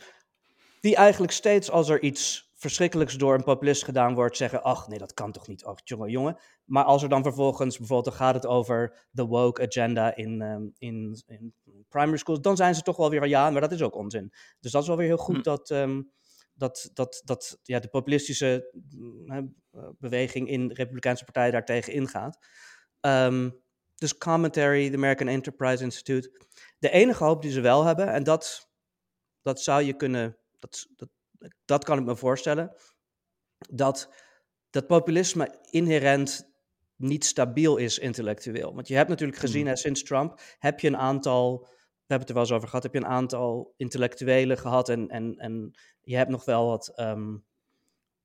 die eigenlijk steeds als er iets verschrikkelijks door een populist gedaan wordt, zeggen: Ach nee, dat kan toch niet, ach jongen, jongen. Maar als er dan vervolgens, bijvoorbeeld, dan gaat het over de woke agenda in, um, in, in, primary schools, dan zijn ze toch wel weer van ja, maar dat is ook onzin. Dus dat is wel weer heel goed hm. dat, um, dat, dat, dat ja, de populistische mm, beweging in de Republikeinse Partij daartegen ingaat. Um, dus commentary, the American Enterprise Institute. De enige hoop die ze wel hebben, en dat, dat zou je kunnen. Dat, dat, dat kan ik me voorstellen. Dat, dat populisme inherent niet stabiel is intellectueel. Want je hebt natuurlijk gezien, hmm. hè, sinds Trump heb je een aantal, we hebben het er wel eens over gehad, heb je een aantal intellectuelen gehad en, en, en je hebt nog wel wat, um,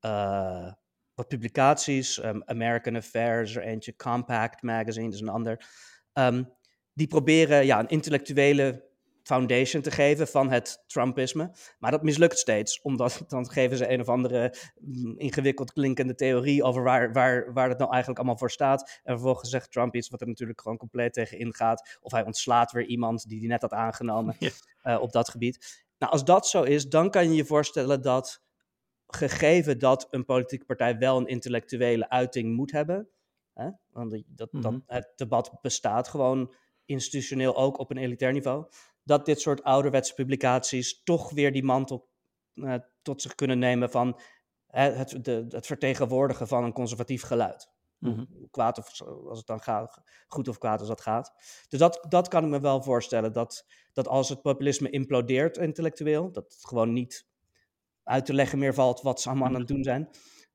uh, wat publicaties, um, American Affairs, er eentje, Compact Magazine, is een ander, um, die proberen ja, een intellectuele foundation te geven van het Trumpisme. Maar dat mislukt steeds, omdat [LAUGHS] dan geven ze een of andere mm, ingewikkeld klinkende theorie over waar, waar, waar het nou eigenlijk allemaal voor staat. En vervolgens zegt Trump iets wat er natuurlijk gewoon compleet tegen ingaat. Of hij ontslaat weer iemand die hij net had aangenomen [LAUGHS] uh, op dat gebied. Nou, als dat zo is, dan kan je je voorstellen dat gegeven dat een politieke partij wel een intellectuele uiting moet hebben. Hè? Want dat, dat, mhm. het debat bestaat gewoon institutioneel ook op een elitair niveau. Dat dit soort ouderwetse publicaties toch weer die mantel uh, tot zich kunnen nemen van het, de, het vertegenwoordigen van een conservatief geluid. Mm Kwaad of als het dan gaat, goed of kwaad als dat gaat. Dus dat, dat kan ik me wel voorstellen. Dat, dat als het populisme implodeert intellectueel, dat het gewoon niet uit te leggen meer valt wat ze allemaal aan het doen zijn.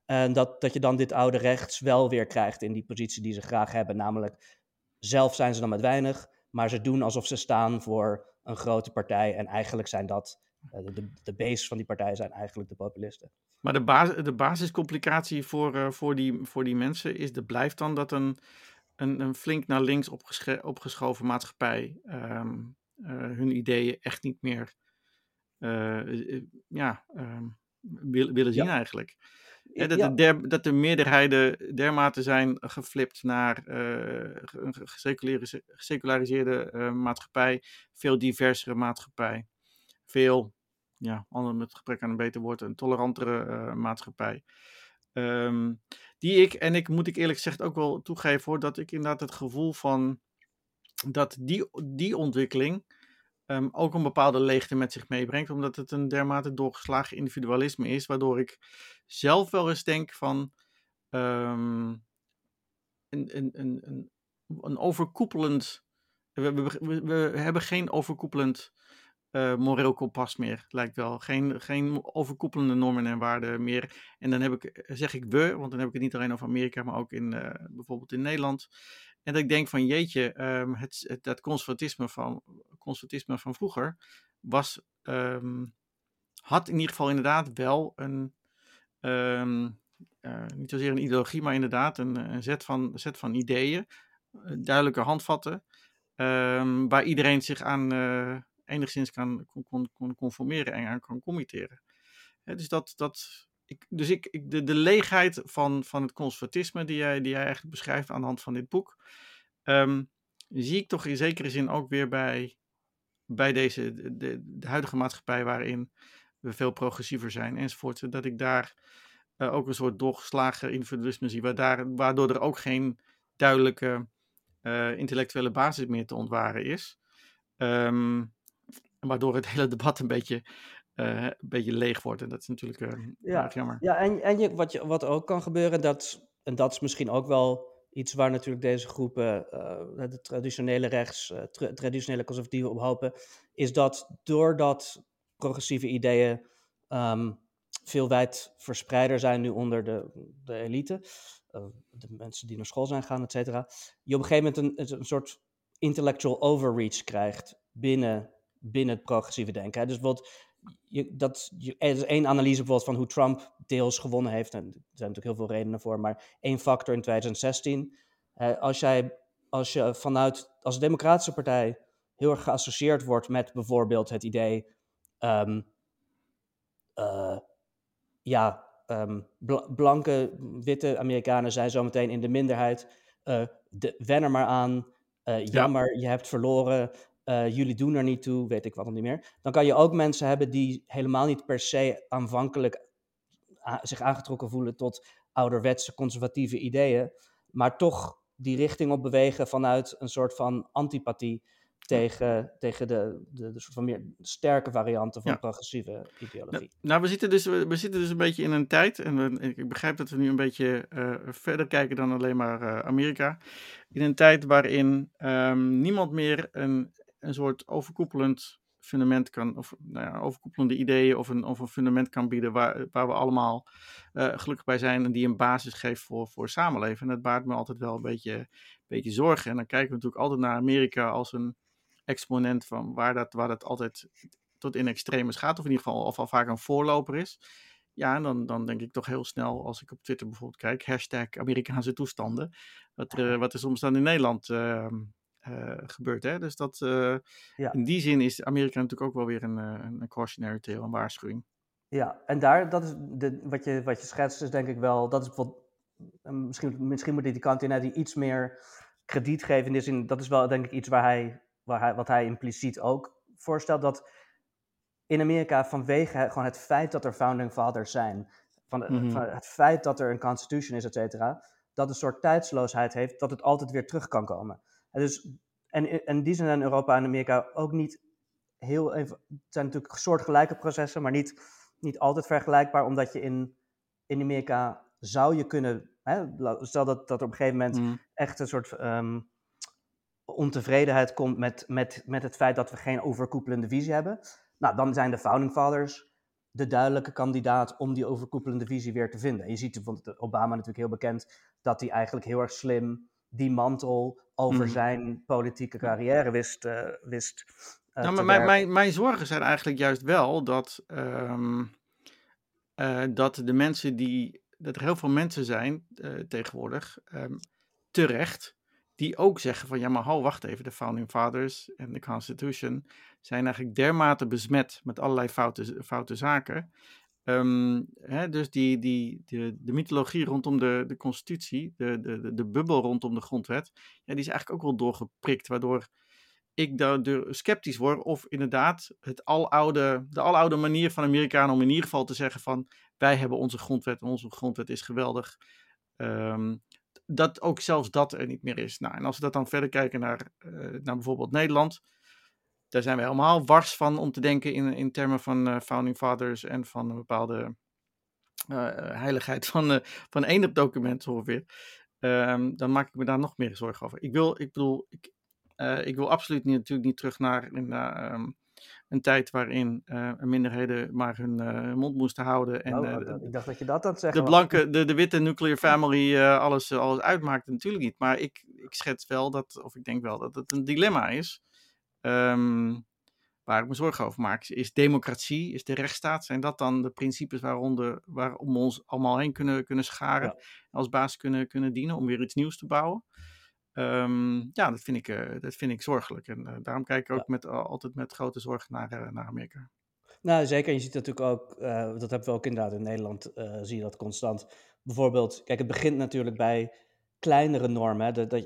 En dat, dat je dan dit oude rechts wel weer krijgt in die positie die ze graag hebben. Namelijk, zelf zijn ze dan met weinig, maar ze doen alsof ze staan voor een grote partij. En eigenlijk zijn dat, eh, de, de base van die partij zijn eigenlijk de populisten. Maar de, basis, de basiscomplicatie voor, uh, voor, die, voor die mensen is, de blijft dan dat een, een, een flink naar links opgeschoven maatschappij um, uh, hun ideeën echt niet meer ja, uh, wil, willen zien ja. eigenlijk. Ja, dat, de der, dat de meerderheden dermate zijn geflipt naar een geseculariseerde maatschappij, veel diversere maatschappij, veel, ja, onder met gebrek aan een beter woord, een tolerantere maatschappij. Um, die ik, en ik moet ik eerlijk gezegd ook wel toegeven hoor, dat ik inderdaad het gevoel van dat die, die ontwikkeling um, ook een bepaalde leegte met zich meebrengt, omdat het een dermate doorgeslagen individualisme is, waardoor ik zelf wel eens denk van um, een, een, een, een, overkoepelend. We, we, hebben geen overkoepelend uh, moreel kompas meer, lijkt wel. Geen, geen overkoepelende normen en waarden meer. En dan heb ik, zeg ik we, want dan heb ik het niet alleen over Amerika, maar ook in uh, bijvoorbeeld in Nederland. En dat ik denk van jeetje, um, het, dat conservatisme van, conservatisme van vroeger was, um, had in ieder geval inderdaad wel een, um, uh, niet zozeer een ideologie, maar inderdaad een, een set, van, set van ideeën, eh, duidelijke handvatten, waar iedereen zich aan uh, enigszins kan, kon, kon conformeren en aan kan committeren. dus dat, dat, ik, dus ik, de, de leegheid van, van het conservatisme die jij, die jij eigenlijk beschrijft aan de hand van dit boek, um, zie ik toch in zekere zin ook weer bij, bij deze, de, de, huidige maatschappij waarin we veel progressiever zijn enzovoort. Dat ik daar uh, ook een soort doorgeslagen individualisme zie, waardoor, er ook geen duidelijke uh, intellectuele basis meer te ontwaren is. Um, waardoor het hele debat een beetje een beetje leeg wordt. En dat is natuurlijk uh, ja. jammer. Ja, en, en je, wat, je, wat ook kan gebeuren, dat, en dat is misschien ook wel iets waar natuurlijk deze groepen, uh, de traditionele rechts, tra traditionele conservatieven op hopen, is dat doordat progressieve ideeën um, veel wijd verspreider zijn nu onder de, de elite, de mensen die naar school zijn gaan, et cetera, je op een gegeven moment een, een soort intellectual overreach krijgt binnen, binnen het progressieve denken. Dus bijvoorbeeld je, dat, je, er is één analyse bijvoorbeeld van hoe Trump deels gewonnen heeft. En er zijn natuurlijk heel veel redenen voor, maar één factor in 2016. Uh, als, jij, als je vanuit, als de Democratische Partij heel erg geassocieerd wordt met bijvoorbeeld het idee, um, uh, ja, um, blanke, witte Amerikanen zijn zometeen in de minderheid. Uh, de, wen er maar aan. jammer, ja. je hebt verloren. Uh, jullie doen er niet toe, weet ik wat nog niet meer. Dan kan je ook mensen hebben die helemaal niet per se aanvankelijk zich aangetrokken voelen tot ouderwetse conservatieve ideeën, maar toch die richting op bewegen vanuit een soort van antipathie tegen, tegen de, de, de, soort van meer sterke varianten van ja. progressieve ideologie. Nou, nou, we, zitten dus, we, zitten dus een beetje in een tijd, en we, ik begrijp dat we nu een beetje uh, verder kijken dan alleen maar uh, Amerika, in een tijd waarin um, niemand meer een een soort overkoepelend fundament kan, of nou ja, overkoepelende ideeën of een, of een fundament kan bieden waar, waar we allemaal uh, gelukkig bij zijn en die een basis geeft voor, voor samenleven. En dat baart me altijd wel een beetje, beetje zorgen. En dan kijken we natuurlijk altijd naar Amerika als een exponent van waar dat, waar dat altijd tot in extremes gaat, of in ieder geval of al vaak een voorloper is. Ja, en dan, dan denk ik toch heel snel, als ik op Twitter bijvoorbeeld kijk, hashtag Amerikaanse toestanden, wat er, wat er soms dan in Nederland uh, gebeurt. Hè? Dus dat, Ja. in die zin is Amerika natuurlijk ook wel weer een, een cautionary tale, een waarschuwing. Ja, en daar, dat is de, wat, je, wat je schetst, is denk ik wel, dat is wat, misschien, misschien moet die kant in, die iets meer krediet geven. In zin, dat is wel denk ik iets waar hij, waar hij, wat hij impliciet ook voorstelt, dat in Amerika vanwege gewoon het feit dat er founding fathers zijn, van, Mhm. van het feit dat er een constitution is, et cetera, dat een soort tijdsloosheid heeft, dat het altijd weer terug kan komen. En, dus, en, en die zijn in Europa en Amerika ook niet heel even, het zijn natuurlijk soortgelijke processen, maar niet, niet altijd vergelijkbaar, omdat je in, in Amerika zou je kunnen, hè, stel dat, dat er op een gegeven moment Mhm. echt een soort ehm, ontevredenheid komt met, met, met het feit dat we geen overkoepelende visie hebben. Nou, dan zijn de Founding Fathers de duidelijke kandidaat om die overkoepelende visie weer te vinden. En je ziet bijvoorbeeld Obama natuurlijk heel bekend dat hij eigenlijk heel erg slim die mantel over Mhm. zijn politieke carrière wist, eh, wist eh, Nou, maar mijn, mijn, mijn zorgen zijn eigenlijk juist wel dat, ehm, eh, dat de mensen die. dat er heel veel mensen zijn tegenwoordig, ehm, terecht, die ook zeggen van ja, maar hou, wacht even, de Founding Fathers en de Constitution zijn eigenlijk dermate besmet met allerlei foute, foute zaken. Ehm, hè, dus die, die, de, de mythologie rondom de, de constitutie, de, de, de, bubbel rondom de grondwet, ja, die is eigenlijk ook wel doorgeprikt, waardoor ik daardoor sceptisch word of inderdaad het aloude, de aloude manier van Amerikanen om in ieder geval te zeggen van wij hebben onze grondwet en onze grondwet is geweldig, ehm, dat ook zelfs dat er niet meer is. Nou, en als we dat dan verder kijken naar, eh, naar bijvoorbeeld Nederland, daar zijn we helemaal wars van om te denken in, in termen van eh, founding fathers en van een bepaalde eh, heiligheid van, eh van één document ongeveer. Ehm, dan maak ik me daar nog meer zorgen over. Ik wil, ik bedoel, ik, eh, ik wil absoluut niet, natuurlijk niet terug naar, naar ehm, een tijd waarin eh, minderheden maar hun eh, mond moesten houden. En Oh, eh, de- ik dacht dat je dat aan het zeggen de blanke, [LAUGHS] de, de witte nuclear family eh, alles, alles uitmaakte, natuurlijk niet. Maar ik, ik schets wel dat, of ik denk wel dat het een dilemma is. Ehm, waar ik me zorgen over maak. Is democratie, is de rechtsstaat, zijn dat dan de principes waaronder, waarom we ons allemaal heen kunnen, kunnen scharen? Ja. Als basis kunnen, kunnen dienen om weer iets nieuws te bouwen? Ehm, ja, dat vind, ik, eh, dat vind ik zorgelijk. En eh, daarom kijk ik ook met, al- altijd met grote zorg naar, eh, naar Amerika. Nou, zeker. Je ziet natuurlijk ook, dat hebben we ook inderdaad in Nederland, zie je dat constant. Bijvoorbeeld, kijk, het begint natuurlijk bij kleinere normen. Hè. Dat, dat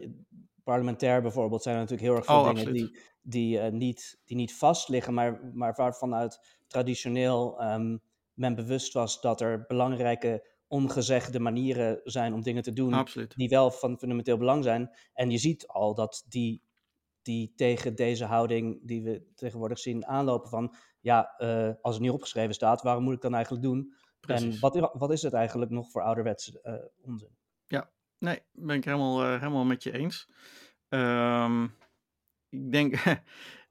parlementair bijvoorbeeld zijn er natuurlijk heel erg veel Oh, dingen absoluut. die, die, eh, niet, die niet vast liggen, maar, maar waarvanuit traditioneel ehm, men bewust was dat er belangrijke ongezegde manieren zijn om dingen te doen Absoluut. die wel van fundamenteel belang zijn. En je ziet al dat die, die tegen deze houding die we tegenwoordig zien aanlopen van, ja, eh, als het niet opgeschreven staat, waarom moet ik dan eigenlijk doen? En Precies. wat, i- wat is het eigenlijk nog voor ouderwetse eh, onzin? Nee, ben ik helemaal, eh, helemaal met je eens. Ehm, ik denk, [LAUGHS]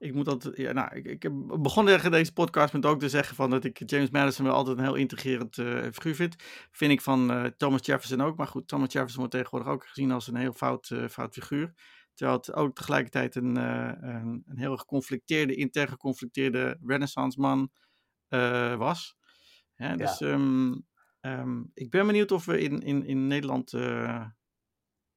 ik moet dat, ja, nou, ik, ik heb begon tegen deze podcast met ook te zeggen van dat ik James Madison wel altijd een heel intrigerend eh, figuur vind. Vind ik van eh, Thomas Jefferson ook, maar goed, Thomas Jefferson wordt tegenwoordig ook gezien als een heel fout, fout figuur. Terwijl het ook tegelijkertijd een, een, een heel geconflicteerde, intern geconflicteerde renaissance man was. Dus ehm, ehm, ik ben benieuwd of we in, in, in Nederland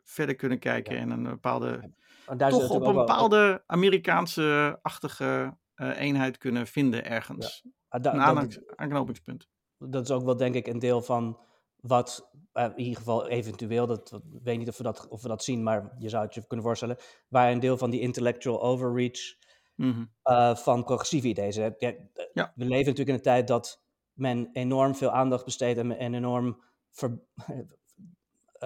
verder kunnen kijken Ja. en een bepaalde toch op een wel- bepaalde Amerikaanse-achtige eh, eenheid kunnen vinden ergens. ah, da- een dat- aanknopingspunt. dat is ook wel denk ik een deel van wat eh, in ieder geval eventueel, dat, weet niet of we, dat, of we dat zien, maar je zou het je kunnen voorstellen, waar een deel van die intellectual overreach Mhm. eh, van progressieve ideeën. Ja, Ja. We leven natuurlijk in een tijd dat men enorm veel aandacht besteedt en, en enorm ver,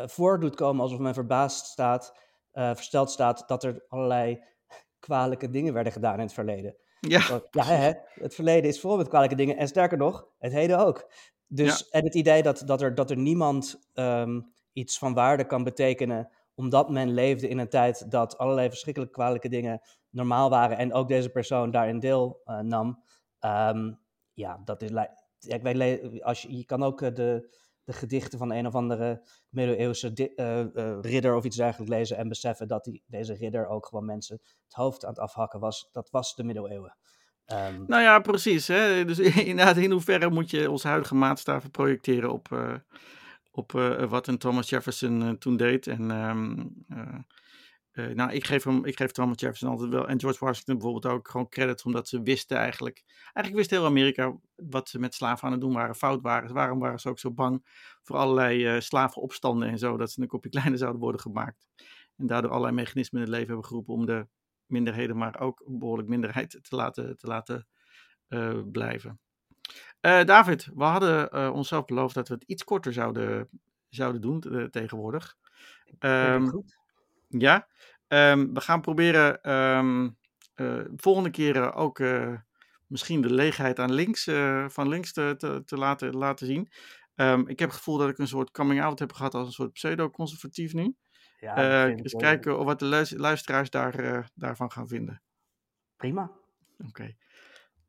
voor doet komen alsof men verbaasd staat, eh, versteld staat dat er allerlei [LAUGHS] kwalijke dingen werden gedaan in het verleden. Ja, Want, ja, hè, het verleden is vol met kwalijke dingen. En sterker nog, het heden ook. Dus, En het idee dat, dat, er, dat er niemand ehm, iets van waarde kan betekenen. omdat men leefde in een tijd dat allerlei verschrikkelijk kwalijke dingen normaal waren. en ook deze persoon daarin deel eh, nam. Ehm, ja, dat is. Ja, ik weet, als je, je kan ook eh, de, de gedichten van een of andere middeleeuwse eh, eh, ridder of iets dergelijks lezen. en beseffen dat die, deze ridder ook gewoon mensen het hoofd aan het afhakken was. Dat was de middeleeuwen. Ehm, nou ja, precies. Hè? Dus [LAUGHS] inderdaad, in hoeverre moet je onze huidige maatstaven projecteren op, eh, op wat een Thomas Jefferson toen deed. En ehm, eh, eh, nou, ik geef, hem, ik geef Thomas Jefferson altijd wel. En George Washington bijvoorbeeld ook gewoon credit. Omdat ze wisten eigenlijk. Eigenlijk wist heel Amerika wat ze met slaven aan het doen waren. Fout waren. Waarom waren ze ook zo bang voor allerlei uh, slavenopstanden en zo. Dat ze een kopje [LAUGHS] kleiner zouden worden gemaakt. En daardoor allerlei mechanismen in het leven hebben geroepen. Om de minderheden, maar ook een behoorlijk minderheid te laten, te laten uh, blijven. David, we hadden onszelf beloofd dat we het iets korter zouden, zouden doen tegenwoordig. Um, goed. Ja, um, we gaan proberen um, uh, volgende keren ook uh, misschien de leegheid aan links, uh, van links te, te, te, laten, laten zien. Um, ik heb het gevoel dat ik een soort coming out heb gehad als een soort pseudo-conservatief nu. Ja, eens kijken of wat de luisteraars daar, daarvan gaan vinden. Prima. Oké. Okay.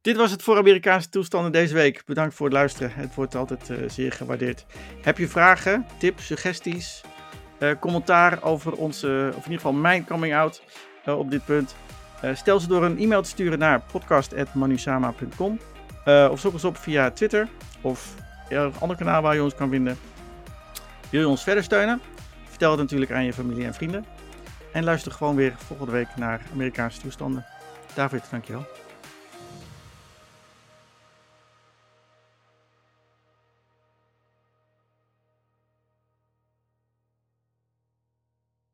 Dit was het voor Amerikaanse toestanden deze week. Bedankt voor het luisteren. Het wordt altijd zeer gewaardeerd. Heb je vragen, tips, suggesties? Uh, commentaar over onze, of in ieder geval mijn coming out uh, op dit punt. Uh, stel ze door een e-mail te sturen naar podcast.manusama.com of zoek ons op via Twitter of een ander kanaal waar je ons kan vinden. Wil je ons verder steunen? Vertel het natuurlijk aan je familie en vrienden. En luister gewoon weer volgende week naar Amerikaanse toestanden. David, dankjewel.